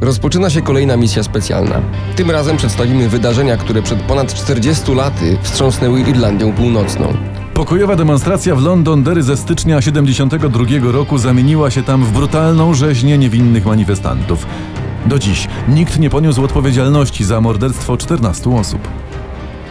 Rozpoczyna się kolejna misja specjalna. Tym razem przedstawimy wydarzenia, które przed ponad 40 laty wstrząsnęły Irlandią Północną. Pokojowa demonstracja w Londonderry ze stycznia 72 roku zamieniła się tam w brutalną rzeźnię niewinnych manifestantów. Do dziś nikt nie poniósł odpowiedzialności za morderstwo 14 osób.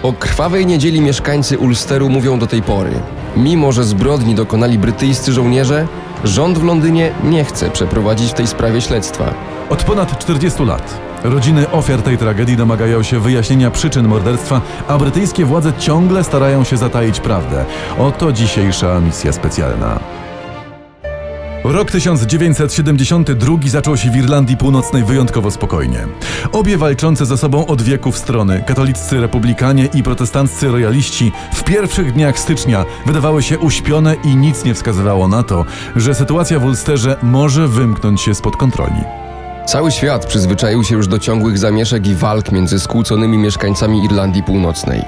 O krwawej niedzieli mieszkańcy Ulsteru mówią do tej pory. Mimo, że zbrodni dokonali brytyjscy żołnierze, rząd w Londynie nie chce przeprowadzić w tej sprawie śledztwa. Od ponad 40 lat rodziny ofiar tej tragedii domagają się wyjaśnienia przyczyn morderstwa, a brytyjskie władze ciągle starają się zataić prawdę. Oto dzisiejsza misja specjalna. Rok 1972 zaczął się w Irlandii Północnej wyjątkowo spokojnie. Obie walczące ze sobą od wieków strony, katoliccy republikanie i protestanccy rojaliści, w pierwszych dniach stycznia wydawały się uśpione i nic nie wskazywało na to, że sytuacja w Ulsterze może wymknąć się spod kontroli. Cały świat przyzwyczaił się już do ciągłych zamieszek i walk między skłóconymi mieszkańcami Irlandii Północnej.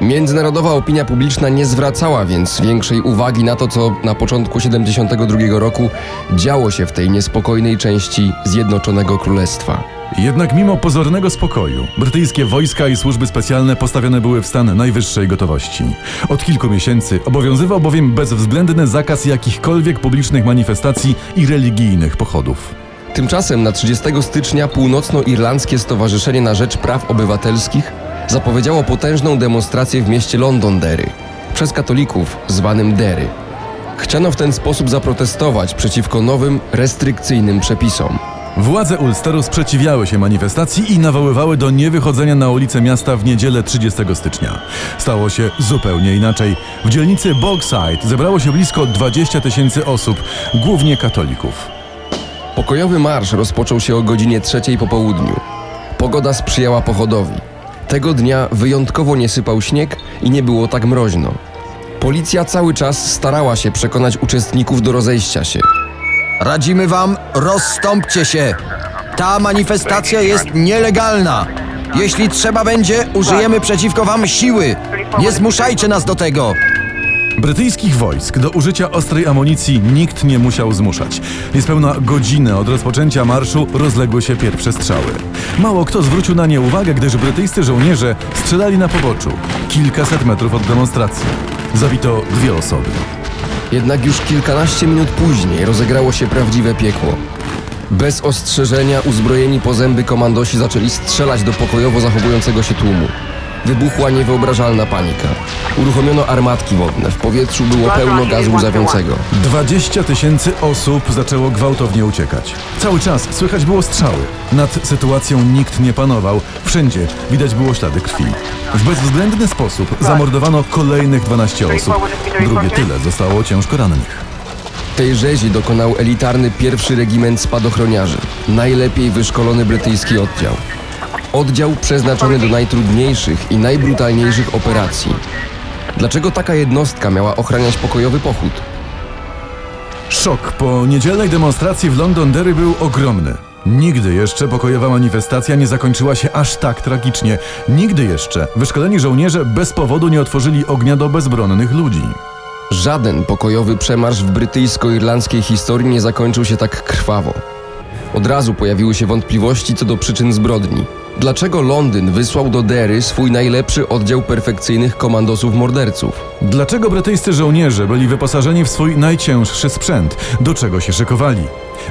Międzynarodowa opinia publiczna nie zwracała więc większej uwagi na to, co na początku 72 roku działo się w tej niespokojnej części Zjednoczonego Królestwa. Jednak mimo pozornego spokoju, brytyjskie wojska i służby specjalne postawione były w stan najwyższej gotowości. Od kilku miesięcy obowiązywał bowiem bezwzględny zakaz jakichkolwiek publicznych manifestacji i religijnych pochodów. Tymczasem na 30 stycznia Północnoirlandzkie Stowarzyszenie na Rzecz Praw Obywatelskich zapowiedziało potężną demonstrację w mieście Londonderry przez katolików zwanym Derry. Chciano w ten sposób zaprotestować przeciwko nowym, restrykcyjnym przepisom. Władze Ulsteru sprzeciwiały się manifestacji i nawoływały do niewychodzenia na ulice miasta w niedzielę 30 stycznia. Stało się zupełnie inaczej. W dzielnicy Bogside zebrało się blisko 20 tysięcy osób, głównie katolików. Pokojowy marsz rozpoczął się o godzinie trzeciej po południu. Pogoda sprzyjała pochodowi. Tego dnia wyjątkowo nie sypał śnieg i nie było tak mroźno. Policja cały czas starała się przekonać uczestników do rozejścia się. Radzimy wam, rozstąpcie się. Ta manifestacja jest nielegalna. Jeśli trzeba będzie, użyjemy przeciwko wam siły. Nie zmuszajcie nas do tego. Brytyjskich wojsk do użycia ostrej amunicji nikt nie musiał zmuszać. Niespełna godzinę od rozpoczęcia marszu rozległy się pierwsze strzały. Mało kto zwrócił na nie uwagę, gdyż brytyjscy żołnierze strzelali na poboczu, kilkaset metrów od demonstracji. Zabito dwie osoby. Jednak już kilkanaście minut później rozegrało się prawdziwe piekło. Bez ostrzeżenia uzbrojeni po zęby komandosi zaczęli strzelać do pokojowo zachowującego się tłumu. Wybuchła niewyobrażalna panika. Uruchomiono armatki wodne, w powietrzu było pełno gazu łzawiącego. 20 tysięcy osób zaczęło gwałtownie uciekać. Cały czas słychać było strzały. Nad sytuacją nikt nie panował. Wszędzie widać było ślady krwi. W bezwzględny sposób zamordowano kolejnych 12 osób. Drugie tyle zostało ciężko rannych. Tej rzezi dokonał elitarny pierwszy regiment spadochroniarzy, najlepiej wyszkolony brytyjski oddział. Oddział przeznaczony do najtrudniejszych i najbrutalniejszych operacji. Dlaczego taka jednostka miała ochraniać pokojowy pochód? Szok po niedzielnej demonstracji w Londonderry był ogromny. Nigdy jeszcze pokojowa manifestacja nie zakończyła się aż tak tragicznie. Nigdy jeszcze wyszkoleni żołnierze bez powodu nie otworzyli ognia do bezbronnych ludzi. Żaden pokojowy przemarsz w brytyjsko-irlandzkiej historii nie zakończył się tak krwawo. Od razu pojawiły się wątpliwości co do przyczyn zbrodni. Dlaczego Londyn wysłał do Derry swój najlepszy oddział perfekcyjnych komandosów morderców? Dlaczego brytyjscy żołnierze byli wyposażeni w swój najcięższy sprzęt? Do czego się szykowali?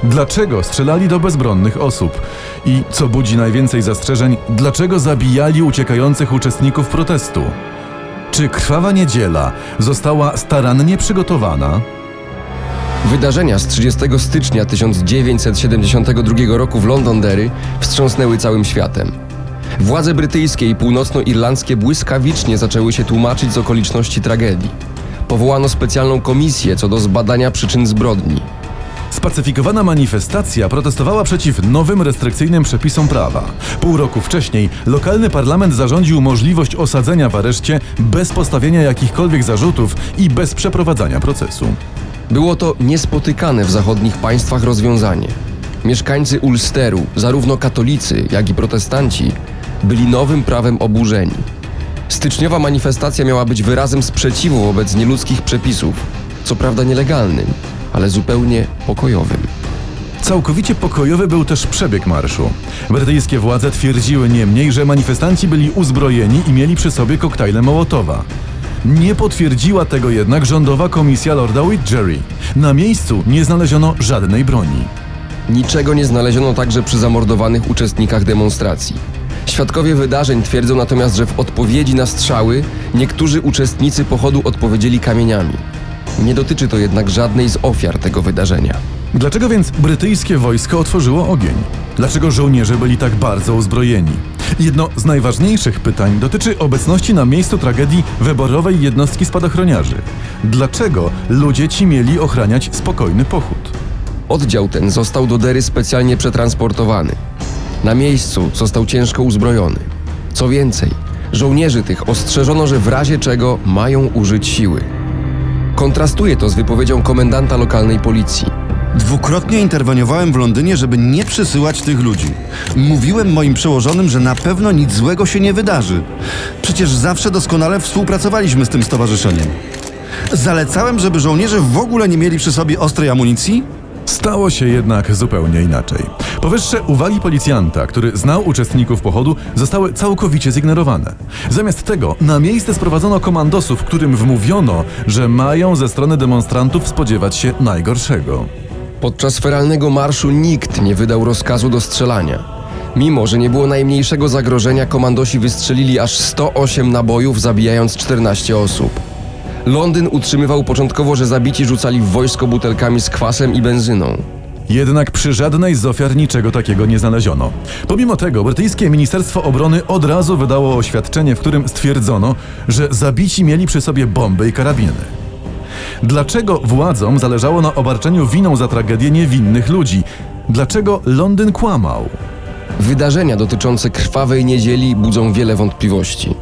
Dlaczego strzelali do bezbronnych osób? I co budzi najwięcej zastrzeżeń, dlaczego zabijali uciekających uczestników protestu? Czy krwawa niedziela została starannie przygotowana? Wydarzenia z 30 stycznia 1972 roku w Londonderry wstrząsnęły całym światem. Władze brytyjskie i północnoirlandzkie błyskawicznie zaczęły się tłumaczyć z okoliczności tragedii. Powołano specjalną komisję co do zbadania przyczyn zbrodni. Spacyfikowana manifestacja protestowała przeciw nowym restrykcyjnym przepisom prawa. Pół roku wcześniej lokalny parlament zarządził możliwość osadzenia w areszcie bez postawienia jakichkolwiek zarzutów i bez przeprowadzania procesu. Było to niespotykane w zachodnich państwach rozwiązanie. Mieszkańcy Ulsteru, zarówno katolicy, jak i protestanci, byli nowym prawem oburzeni. Styczniowa manifestacja miała być wyrazem sprzeciwu wobec nieludzkich przepisów, co prawda nielegalnym, ale zupełnie pokojowym. Całkowicie pokojowy był też przebieg marszu. Brytyjskie władze twierdziły niemniej, że manifestanci byli uzbrojeni i mieli przy sobie koktajle Mołotowa. Nie potwierdziła tego jednak rządowa komisja Lorda Widgery. Na miejscu nie znaleziono żadnej broni. Niczego nie znaleziono także przy zamordowanych uczestnikach demonstracji. Świadkowie wydarzeń twierdzą natomiast, że w odpowiedzi na strzały niektórzy uczestnicy pochodu odpowiedzieli kamieniami. Nie dotyczy to jednak żadnej z ofiar tego wydarzenia. Dlaczego więc brytyjskie wojsko otworzyło ogień? Dlaczego żołnierze byli tak bardzo uzbrojeni? Jedno z najważniejszych pytań dotyczy obecności na miejscu tragedii wyborowej jednostki spadochroniarzy. Dlaczego ludzie ci mieli ochraniać spokojny pochód? Oddział ten został do Dery specjalnie przetransportowany. Na miejscu został ciężko uzbrojony. Co więcej, żołnierzy tych ostrzeżono, że w razie czego mają użyć siły. Kontrastuje to z wypowiedzią komendanta lokalnej policji. Dwukrotnie interweniowałem w Londynie, żeby nie przysyłać tych ludzi. Mówiłem moim przełożonym, że na pewno nic złego się nie wydarzy. Przecież zawsze doskonale współpracowaliśmy z tym stowarzyszeniem. Zalecałem, żeby żołnierze w ogóle nie mieli przy sobie ostrej amunicji? Stało się jednak zupełnie inaczej. Powyższe uwagi policjanta, który znał uczestników pochodu, zostały całkowicie zignorowane. Zamiast tego na miejsce sprowadzono komandosów, którym wmówiono, że mają ze strony demonstrantów spodziewać się najgorszego. Podczas feralnego marszu nikt nie wydał rozkazu do strzelania. Mimo, że nie było najmniejszego zagrożenia, komandosi wystrzelili aż 108 nabojów, zabijając 14 osób. Londyn utrzymywał początkowo, że zabici rzucali w wojsko butelkami z kwasem i benzyną. Jednak przy żadnej z ofiar niczego takiego nie znaleziono. Pomimo tego, brytyjskie Ministerstwo Obrony od razu wydało oświadczenie, w którym stwierdzono, że zabici mieli przy sobie bomby i karabiny. Dlaczego władzom zależało na obarczeniu winą za tragedię niewinnych ludzi? Dlaczego Londyn kłamał? Wydarzenia dotyczące krwawej niedzieli budzą wiele wątpliwości.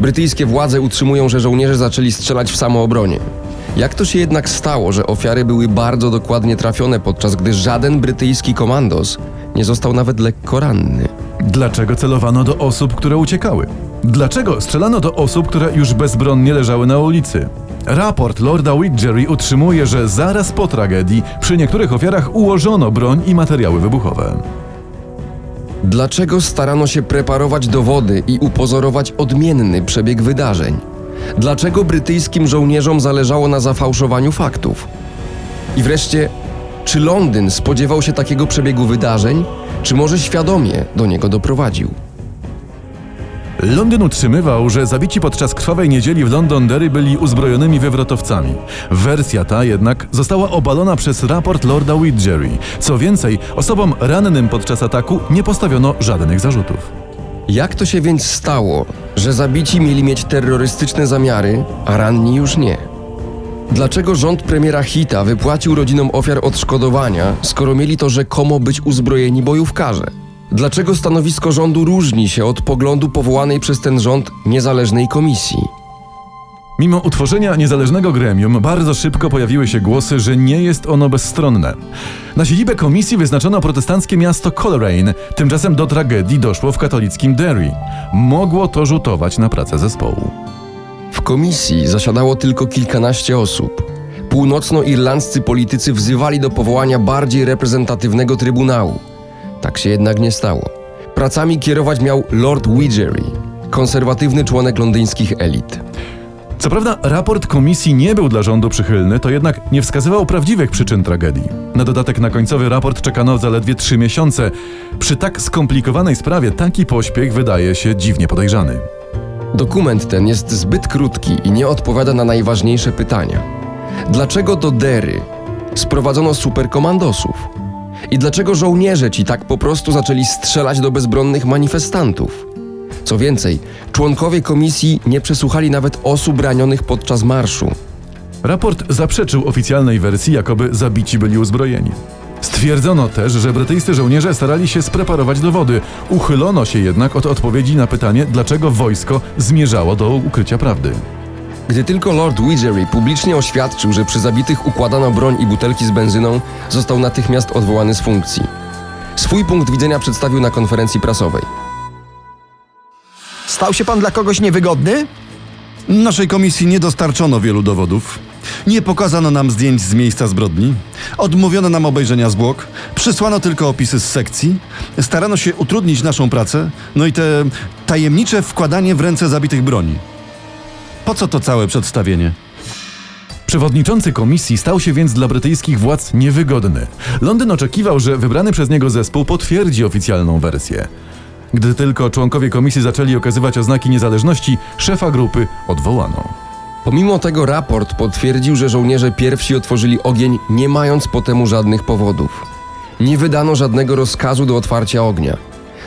Brytyjskie władze utrzymują, że żołnierze zaczęli strzelać w samoobronie. Jak to się jednak stało, że ofiary były bardzo dokładnie trafione, podczas gdy żaden brytyjski komandos nie został nawet lekko ranny? Dlaczego celowano do osób, które uciekały? Dlaczego strzelano do osób, które już bezbronnie leżały na ulicy? Raport Lorda Widgery utrzymuje, że zaraz po tragedii przy niektórych ofiarach ułożono broń i materiały wybuchowe. Dlaczego starano się preparować dowody i upozorować odmienny przebieg wydarzeń? Dlaczego brytyjskim żołnierzom zależało na zafałszowaniu faktów? I wreszcie, czy Londyn spodziewał się takiego przebiegu wydarzeń, czy może świadomie do niego doprowadził? Londyn utrzymywał, że zabici podczas krwawej niedzieli w Londonderry byli uzbrojonymi wywrotowcami. Wersja ta jednak została obalona przez raport Lorda Widgery. Co więcej, osobom rannym podczas ataku nie postawiono żadnych zarzutów. Jak to się więc stało, że zabici mieli mieć terrorystyczne zamiary, a ranni już nie? Dlaczego rząd premiera Hita wypłacił rodzinom ofiar odszkodowania, skoro mieli to rzekomo być uzbrojeni bojówkarze? Dlaczego stanowisko rządu różni się od poglądu powołanej przez ten rząd niezależnej komisji? Mimo utworzenia niezależnego gremium, bardzo szybko pojawiły się głosy, że nie jest ono bezstronne. Na siedzibę komisji wyznaczono protestanckie miasto Coleraine, tymczasem do tragedii doszło w katolickim Derry. Mogło to rzutować na pracę zespołu. W komisji zasiadało tylko kilkanaście osób. Północnoirlandzcy politycy wzywali do powołania bardziej reprezentatywnego trybunału. Tak się jednak nie stało. Pracami kierować miał Lord Widgery, konserwatywny członek londyńskich elit. Co prawda, raport komisji nie był dla rządu przychylny, to jednak nie wskazywał prawdziwych przyczyn tragedii. Na dodatek na końcowy raport czekano zaledwie trzy miesiące. Przy tak skomplikowanej sprawie taki pośpiech wydaje się dziwnie podejrzany. Dokument ten jest zbyt krótki i nie odpowiada na najważniejsze pytania. Dlaczego do Dery sprowadzono superkomandosów? I dlaczego żołnierze ci tak po prostu zaczęli strzelać do bezbronnych manifestantów? Co więcej, członkowie komisji nie przesłuchali nawet osób ranionych podczas marszu. Raport zaprzeczył oficjalnej wersji, jakoby zabici byli uzbrojeni. Stwierdzono też, że brytyjscy żołnierze starali się spreparować dowody. Uchylono się jednak od odpowiedzi na pytanie, dlaczego wojsko zmierzało do ukrycia prawdy. Gdy tylko Lord Widgery publicznie oświadczył, że przy zabitych układano broń i butelki z benzyną, został natychmiast odwołany z funkcji. Swój punkt widzenia przedstawił na konferencji prasowej. Stał się pan dla kogoś niewygodny? Naszej komisji nie dostarczono wielu dowodów. Nie pokazano nam zdjęć z miejsca zbrodni, odmówiono nam obejrzenia zwłok, przysłano tylko opisy z sekcji, starano się utrudnić naszą pracę, no i te tajemnicze wkładanie w ręce zabitych broni. Po co to całe przedstawienie? Przewodniczący komisji stał się więc dla brytyjskich władz niewygodny. Londyn oczekiwał, że wybrany przez niego zespół potwierdzi oficjalną wersję. Gdy tylko członkowie komisji zaczęli okazywać oznaki niezależności, szefa grupy odwołano. Pomimo tego raport potwierdził, że żołnierze pierwsi otworzyli ogień, nie mając po temu żadnych powodów. Nie wydano żadnego rozkazu do otwarcia ognia.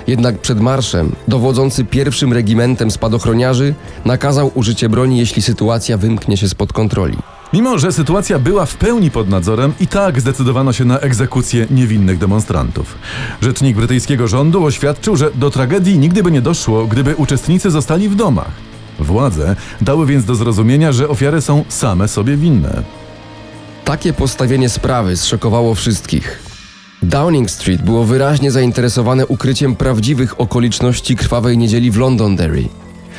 Jednak przed marszem dowodzący pierwszym regimentem spadochroniarzy nakazał użycie broni, jeśli sytuacja wymknie się spod kontroli. Mimo, że sytuacja była w pełni pod nadzorem, i tak zdecydowano się na egzekucję niewinnych demonstrantów. Rzecznik brytyjskiego rządu oświadczył, że do tragedii nigdy by nie doszło, gdyby uczestnicy zostali w domach. Władze dały więc do zrozumienia, że ofiary są same sobie winne. Takie postawienie sprawy zszokowało wszystkich. Downing Street było wyraźnie zainteresowane ukryciem prawdziwych okoliczności krwawej niedzieli w Londonderry.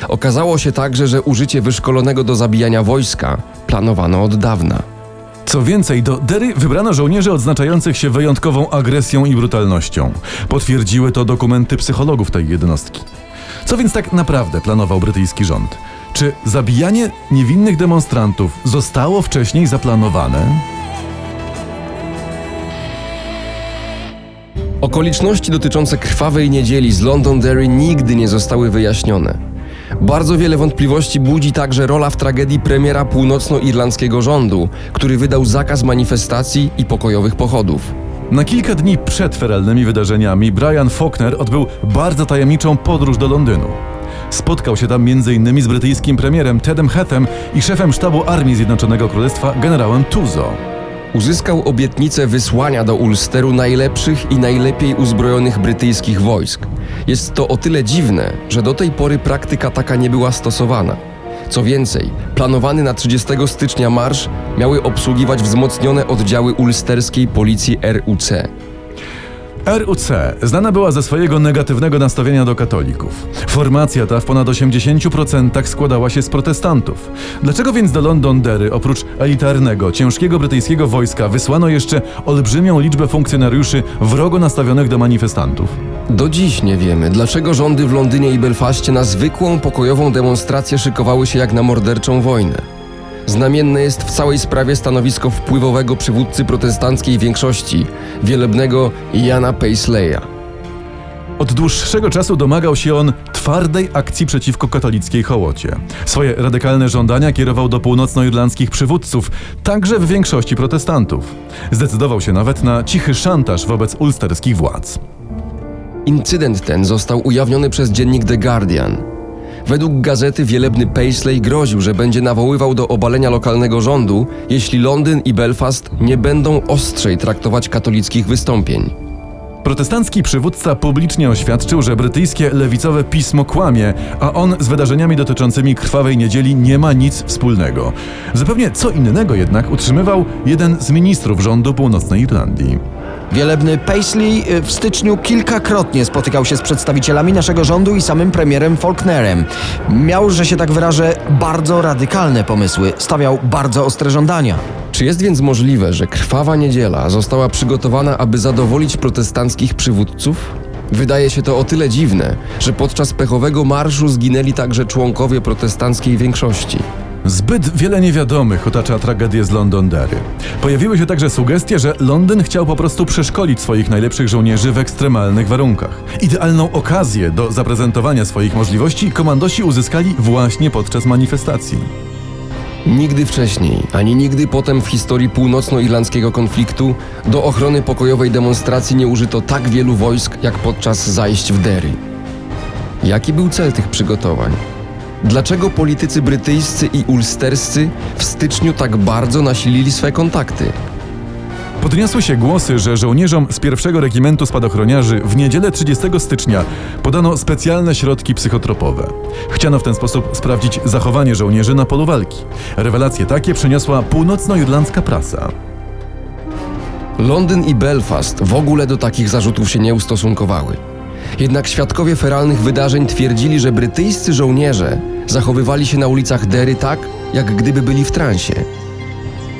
Okazało się także, że użycie wyszkolonego do zabijania wojska planowano od dawna. Co więcej, do Derry wybrano żołnierzy odznaczających się wyjątkową agresją i brutalnością. Potwierdziły to dokumenty psychologów tej jednostki. Co więc tak naprawdę planował brytyjski rząd? Czy zabijanie niewinnych demonstrantów zostało wcześniej zaplanowane? Okoliczności dotyczące krwawej niedzieli z Londonderry nigdy nie zostały wyjaśnione. Bardzo wiele wątpliwości budzi także rola w tragedii premiera północnoirlandzkiego rządu, który wydał zakaz manifestacji i pokojowych pochodów. Na kilka dni przed feralnymi wydarzeniami Brian Faulkner odbył bardzo tajemniczą podróż do Londynu. Spotkał się tam m.in. z brytyjskim premierem Tedem Hethem i szefem sztabu Armii Zjednoczonego Królestwa generałem Tuzo. Uzyskał obietnicę wysłania do Ulsteru najlepszych i najlepiej uzbrojonych brytyjskich wojsk. Jest to o tyle dziwne, że do tej pory praktyka taka nie była stosowana. Co więcej, planowany na 30 stycznia marsz miały obsługiwać wzmocnione oddziały ulsterskiej policji RUC. RUC znana była ze swojego negatywnego nastawienia do katolików. Formacja ta w ponad 80% składała się z protestantów. Dlaczego więc do Londonderry oprócz elitarnego, ciężkiego brytyjskiego wojska wysłano jeszcze olbrzymią liczbę funkcjonariuszy wrogo nastawionych do manifestantów? Do dziś nie wiemy, dlaczego rządy w Londynie i Belfaście na zwykłą pokojową demonstrację szykowały się jak na morderczą wojnę. Znamienne jest w całej sprawie stanowisko wpływowego przywódcy protestanckiej większości, wielebnego Jana Paisleya. Od dłuższego czasu domagał się on twardej akcji przeciwko katolickiej hołocie. Swoje radykalne żądania kierował do północnoirlandzkich przywódców, także w większości protestantów. Zdecydował się nawet na cichy szantaż wobec ulsterskich władz. Incydent ten został ujawniony przez dziennik The Guardian. Według gazety wielebny Paisley groził, że będzie nawoływał do obalenia lokalnego rządu, jeśli Londyn i Belfast nie będą ostrzej traktować katolickich wystąpień. Protestancki przywódca publicznie oświadczył, że brytyjskie lewicowe pismo kłamie, a on z wydarzeniami dotyczącymi krwawej niedzieli nie ma nic wspólnego. Zupełnie co innego jednak utrzymywał jeden z ministrów rządu Północnej Irlandii. Wielebny Paisley y, w styczniu kilkakrotnie spotykał się z przedstawicielami naszego rządu i samym premierem Faulknerem. Miał, że się tak wyrażę, bardzo radykalne pomysły, stawiał bardzo ostre żądania. Czy jest więc możliwe, że krwawa niedziela została przygotowana, aby zadowolić protestanckich przywódców? Wydaje się to o tyle dziwne, że podczas pechowego marszu zginęli także członkowie protestanckiej większości. Zbyt wiele niewiadomych otacza tragedię z Londonderry. Pojawiły się także sugestie, że Londyn chciał po prostu przeszkolić swoich najlepszych żołnierzy w ekstremalnych warunkach. Idealną okazję do zaprezentowania swoich możliwości komandosi uzyskali właśnie podczas manifestacji. Nigdy wcześniej, ani nigdy potem w historii północnoirlandzkiego konfliktu do ochrony pokojowej demonstracji nie użyto tak wielu wojsk jak podczas zajść w Derry. Jaki był cel tych przygotowań? Dlaczego politycy brytyjscy i ulsterscy w styczniu tak bardzo nasilili swe kontakty? Podniosły się głosy, że żołnierzom z pierwszego regimentu spadochroniarzy w niedzielę 30 stycznia podano specjalne środki psychotropowe. Chciano w ten sposób sprawdzić zachowanie żołnierzy na polu walki. Rewelacje takie przyniosła północnoirlandzka prasa. Londyn i Belfast w ogóle do takich zarzutów się nie ustosunkowały. Jednak świadkowie feralnych wydarzeń twierdzili, że brytyjscy żołnierze zachowywali się na ulicach Derry tak, jak gdyby byli w transie.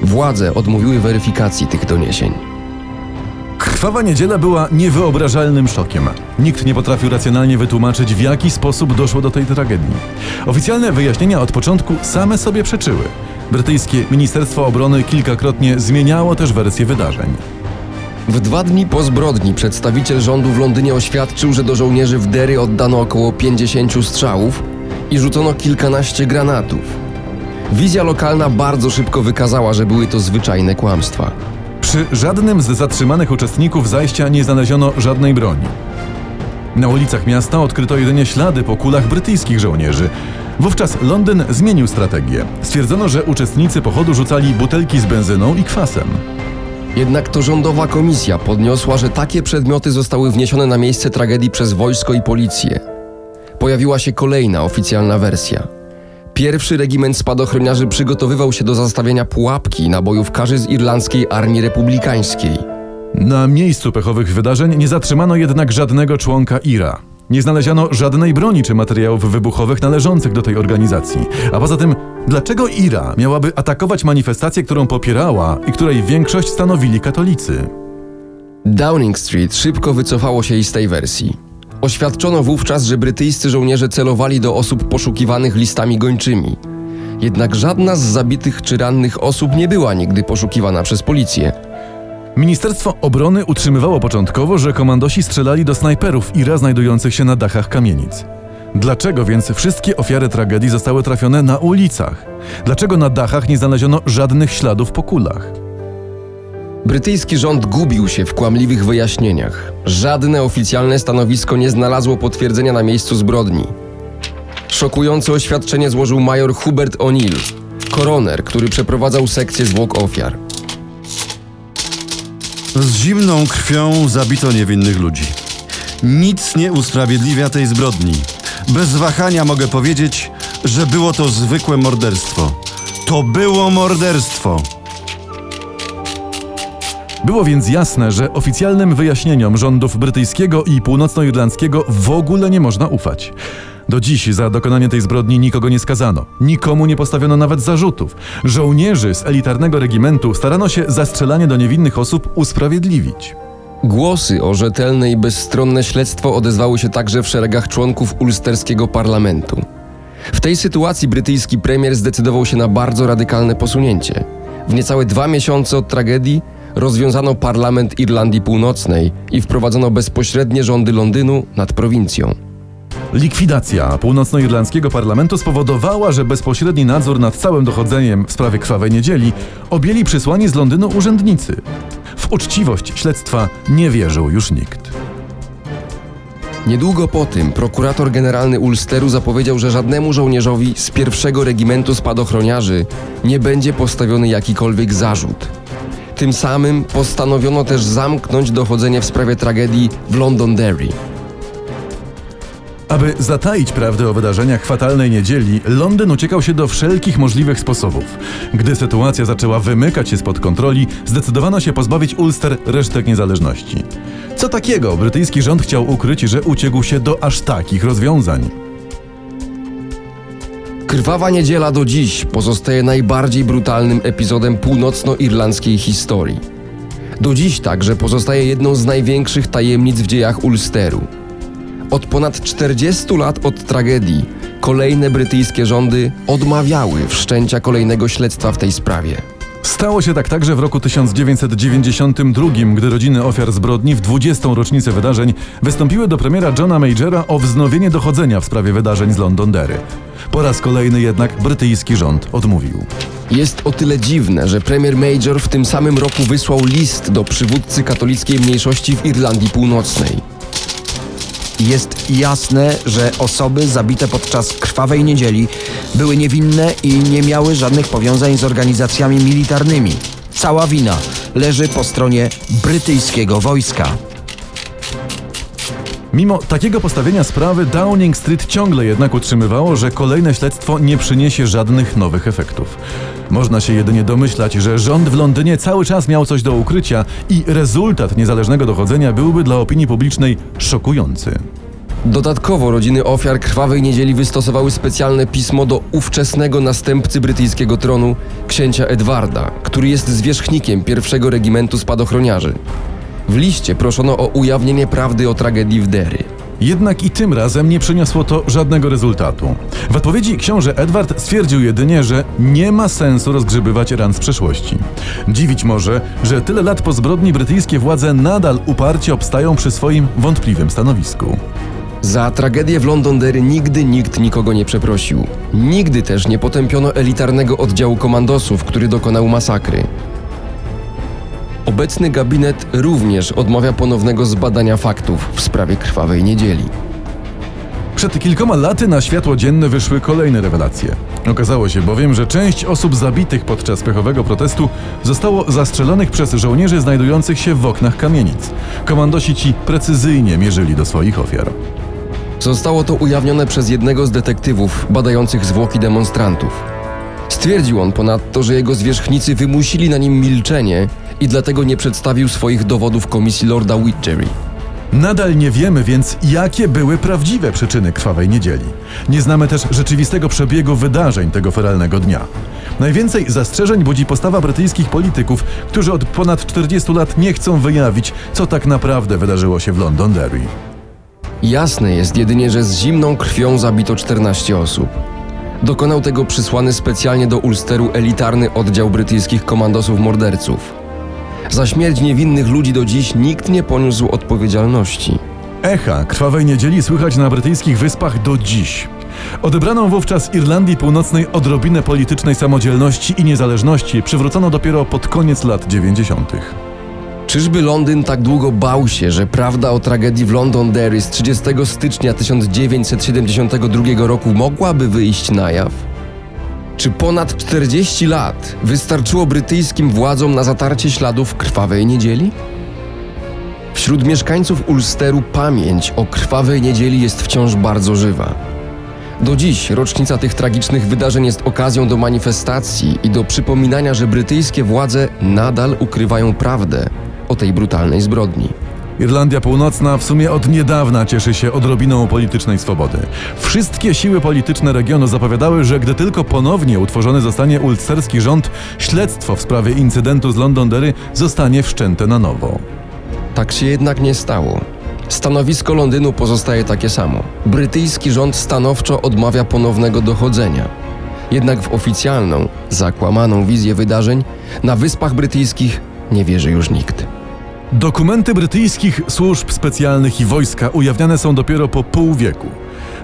Władze odmówiły weryfikacji tych doniesień. Krwawa niedziela była niewyobrażalnym szokiem. Nikt nie potrafił racjonalnie wytłumaczyć, w jaki sposób doszło do tej tragedii. Oficjalne wyjaśnienia od początku same sobie przeczyły. Brytyjskie Ministerstwo Obrony kilkakrotnie zmieniało też wersję wydarzeń. W dwa dni po zbrodni przedstawiciel rządu w Londynie oświadczył, że do żołnierzy w Derry oddano około 50 strzałów i rzucono kilkanaście granatów. Wizja lokalna bardzo szybko wykazała, że były to zwyczajne kłamstwa. Przy żadnym z zatrzymanych uczestników zajścia nie znaleziono żadnej broni. Na ulicach miasta odkryto jedynie ślady po kulach brytyjskich żołnierzy. Wówczas Londyn zmienił strategię. Stwierdzono, że uczestnicy pochodu rzucali butelki z benzyną i kwasem. Jednak to rządowa komisja podniosła, że takie przedmioty zostały wniesione na miejsce tragedii przez wojsko i policję. Pojawiła się kolejna oficjalna wersja. Pierwszy regiment spadochroniarzy przygotowywał się do zastawienia pułapki na bojówkarzy z irlandzkiej armii republikańskiej. Na miejscu pechowych wydarzeń nie zatrzymano jednak żadnego członka IRA. Nie znaleziono żadnej broni czy materiałów wybuchowych należących do tej organizacji. A poza tym, dlaczego IRA miałaby atakować manifestację, którą popierała i której większość stanowili katolicy? Downing Street szybko wycofało się i z tej wersji. Oświadczono wówczas, że brytyjscy żołnierze celowali do osób poszukiwanych listami gończymi. Jednak żadna z zabitych czy rannych osób nie była nigdy poszukiwana przez policję. Ministerstwo Obrony utrzymywało początkowo, że komandosi strzelali do snajperów IRA znajdujących się na dachach kamienic. Dlaczego więc wszystkie ofiary tragedii zostały trafione na ulicach? Dlaczego na dachach nie znaleziono żadnych śladów po kulach? Brytyjski rząd gubił się w kłamliwych wyjaśnieniach. Żadne oficjalne stanowisko nie znalazło potwierdzenia na miejscu zbrodni. Szokujące oświadczenie złożył major Hubert O'Neill, koroner, który przeprowadzał sekcję zwłok ofiar. Z zimną krwią zabito niewinnych ludzi. Nic nie usprawiedliwia tej zbrodni. Bez wahania mogę powiedzieć, że było to zwykłe morderstwo. To było morderstwo. Było więc jasne, że oficjalnym wyjaśnieniom rządów brytyjskiego i północnoirlandzkiego w ogóle nie można ufać. Do dziś za dokonanie tej zbrodni nikogo nie skazano, nikomu nie postawiono nawet zarzutów. Żołnierzy z elitarnego regimentu starano się zastrzelanie do niewinnych osób usprawiedliwić. Głosy o rzetelne i bezstronne śledztwo odezwały się także w szeregach członków ulsterskiego parlamentu. W tej sytuacji brytyjski premier zdecydował się na bardzo radykalne posunięcie. W niecałe dwa miesiące od tragedii rozwiązano parlament Irlandii Północnej i wprowadzono bezpośrednie rządy Londynu nad prowincją. Likwidacja północnoirlandzkiego parlamentu spowodowała, że bezpośredni nadzór nad całym dochodzeniem w sprawie krwawej niedzieli objęli przysłani z Londynu urzędnicy. W uczciwość śledztwa nie wierzył już nikt. Niedługo po tym prokurator generalny Ulsteru zapowiedział, że żadnemu żołnierzowi z pierwszego regimentu spadochroniarzy nie będzie postawiony jakikolwiek zarzut. Tym samym postanowiono też zamknąć dochodzenie w sprawie tragedii w Londonderry. Aby zataić prawdę o wydarzeniach fatalnej niedzieli, Londyn uciekał się do wszelkich możliwych sposobów. Gdy sytuacja zaczęła wymykać się spod kontroli, zdecydowano się pozbawić Ulster resztek niezależności. Co takiego brytyjski rząd chciał ukryć, że uciekł się do aż takich rozwiązań? Krwawa niedziela do dziś pozostaje najbardziej brutalnym epizodem północnoirlandzkiej historii. Do dziś także pozostaje jedną z największych tajemnic w dziejach Ulsteru. Od ponad 40 lat od tragedii kolejne brytyjskie rządy odmawiały wszczęcia kolejnego śledztwa w tej sprawie. Stało się tak także w roku 1992, gdy rodziny ofiar zbrodni w 20. rocznicę wydarzeń wystąpiły do premiera Johna Majora o wznowienie dochodzenia w sprawie wydarzeń z Londonderry. Po raz kolejny jednak brytyjski rząd odmówił. Jest o tyle dziwne, że premier Major w tym samym roku wysłał list do przywódcy katolickiej mniejszości w Irlandii Północnej. Jest jasne, że osoby zabite podczas krwawej niedzieli były niewinne i nie miały żadnych powiązań z organizacjami militarnymi. Cała wina leży po stronie brytyjskiego wojska. Mimo takiego postawienia sprawy, Downing Street ciągle jednak utrzymywało, że kolejne śledztwo nie przyniesie żadnych nowych efektów. Można się jedynie domyślać, że rząd w Londynie cały czas miał coś do ukrycia i rezultat niezależnego dochodzenia byłby dla opinii publicznej szokujący. Dodatkowo rodziny ofiar krwawej niedzieli wystosowały specjalne pismo do ówczesnego następcy brytyjskiego tronu, księcia Edwarda, który jest zwierzchnikiem pierwszego regimentu spadochroniarzy. W liście proszono o ujawnienie prawdy o tragedii w Derry. Jednak i tym razem nie przyniosło to żadnego rezultatu. W odpowiedzi książę Edward stwierdził jedynie, że nie ma sensu rozgrzebywać ran z przeszłości. Dziwić może, że tyle lat po zbrodni brytyjskie władze nadal uparcie obstają przy swoim wątpliwym stanowisku. Za tragedię w Londonderry nigdy nikt nikogo nie przeprosił. Nigdy też nie potępiono elitarnego oddziału komandosów, który dokonał masakry. Obecny gabinet również odmawia ponownego zbadania faktów w sprawie krwawej niedzieli. Przed kilkoma laty na światło dzienne wyszły kolejne rewelacje. Okazało się bowiem, że część osób zabitych podczas pechowego protestu zostało zastrzelonych przez żołnierzy znajdujących się w oknach kamienic. Komandosi ci precyzyjnie mierzyli do swoich ofiar. Zostało to ujawnione przez jednego z detektywów badających zwłoki demonstrantów. Stwierdził on ponadto, że jego zwierzchnicy wymusili na nim milczenie i dlatego nie przedstawił swoich dowodów komisji Lorda Widgery. Nadal nie wiemy więc, jakie były prawdziwe przyczyny krwawej niedzieli. Nie znamy też rzeczywistego przebiegu wydarzeń tego feralnego dnia. Najwięcej zastrzeżeń budzi postawa brytyjskich polityków, którzy od ponad 40 lat nie chcą wyjawić, co tak naprawdę wydarzyło się w Londonderry. Jasne jest jedynie, że z zimną krwią zabito 14 osób. Dokonał tego przysłany specjalnie do Ulsteru elitarny oddział brytyjskich komandosów morderców. Za śmierć niewinnych ludzi do dziś nikt nie poniósł odpowiedzialności. Echa krwawej niedzieli słychać na brytyjskich wyspach do dziś. Odebraną wówczas Irlandii Północnej odrobinę politycznej samodzielności i niezależności przywrócono dopiero pod koniec lat 90. Czyżby Londyn tak długo bał się, że prawda o tragedii w Londonderry z 30 stycznia 1972 roku mogłaby wyjść na jaw? Czy ponad 40 lat wystarczyło brytyjskim władzom na zatarcie śladów krwawej niedzieli? Wśród mieszkańców Ulsteru pamięć o krwawej niedzieli jest wciąż bardzo żywa. Do dziś rocznica tych tragicznych wydarzeń jest okazją do manifestacji i do przypominania, że brytyjskie władze nadal ukrywają prawdę o tej brutalnej zbrodni. Irlandia Północna w sumie od niedawna cieszy się odrobiną politycznej swobody. Wszystkie siły polityczne regionu zapowiadały, że gdy tylko ponownie utworzony zostanie ulsterski rząd, śledztwo w sprawie incydentu z Londonderry zostanie wszczęte na nowo. Tak się jednak nie stało. Stanowisko Londynu pozostaje takie samo. Brytyjski rząd stanowczo odmawia ponownego dochodzenia. Jednak w oficjalną, zakłamaną wizję wydarzeń na Wyspach Brytyjskich nie wierzy już nikt. Dokumenty brytyjskich służb specjalnych i wojska ujawniane są dopiero po pół wieku.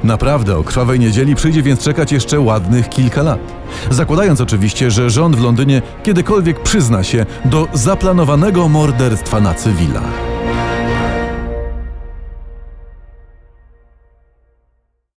Naprawdę o krwawej niedzieli przyjdzie więc czekać jeszcze ładnych kilka lat. Zakładając oczywiście, że rząd w Londynie kiedykolwiek przyzna się do zaplanowanego morderstwa na cywilach.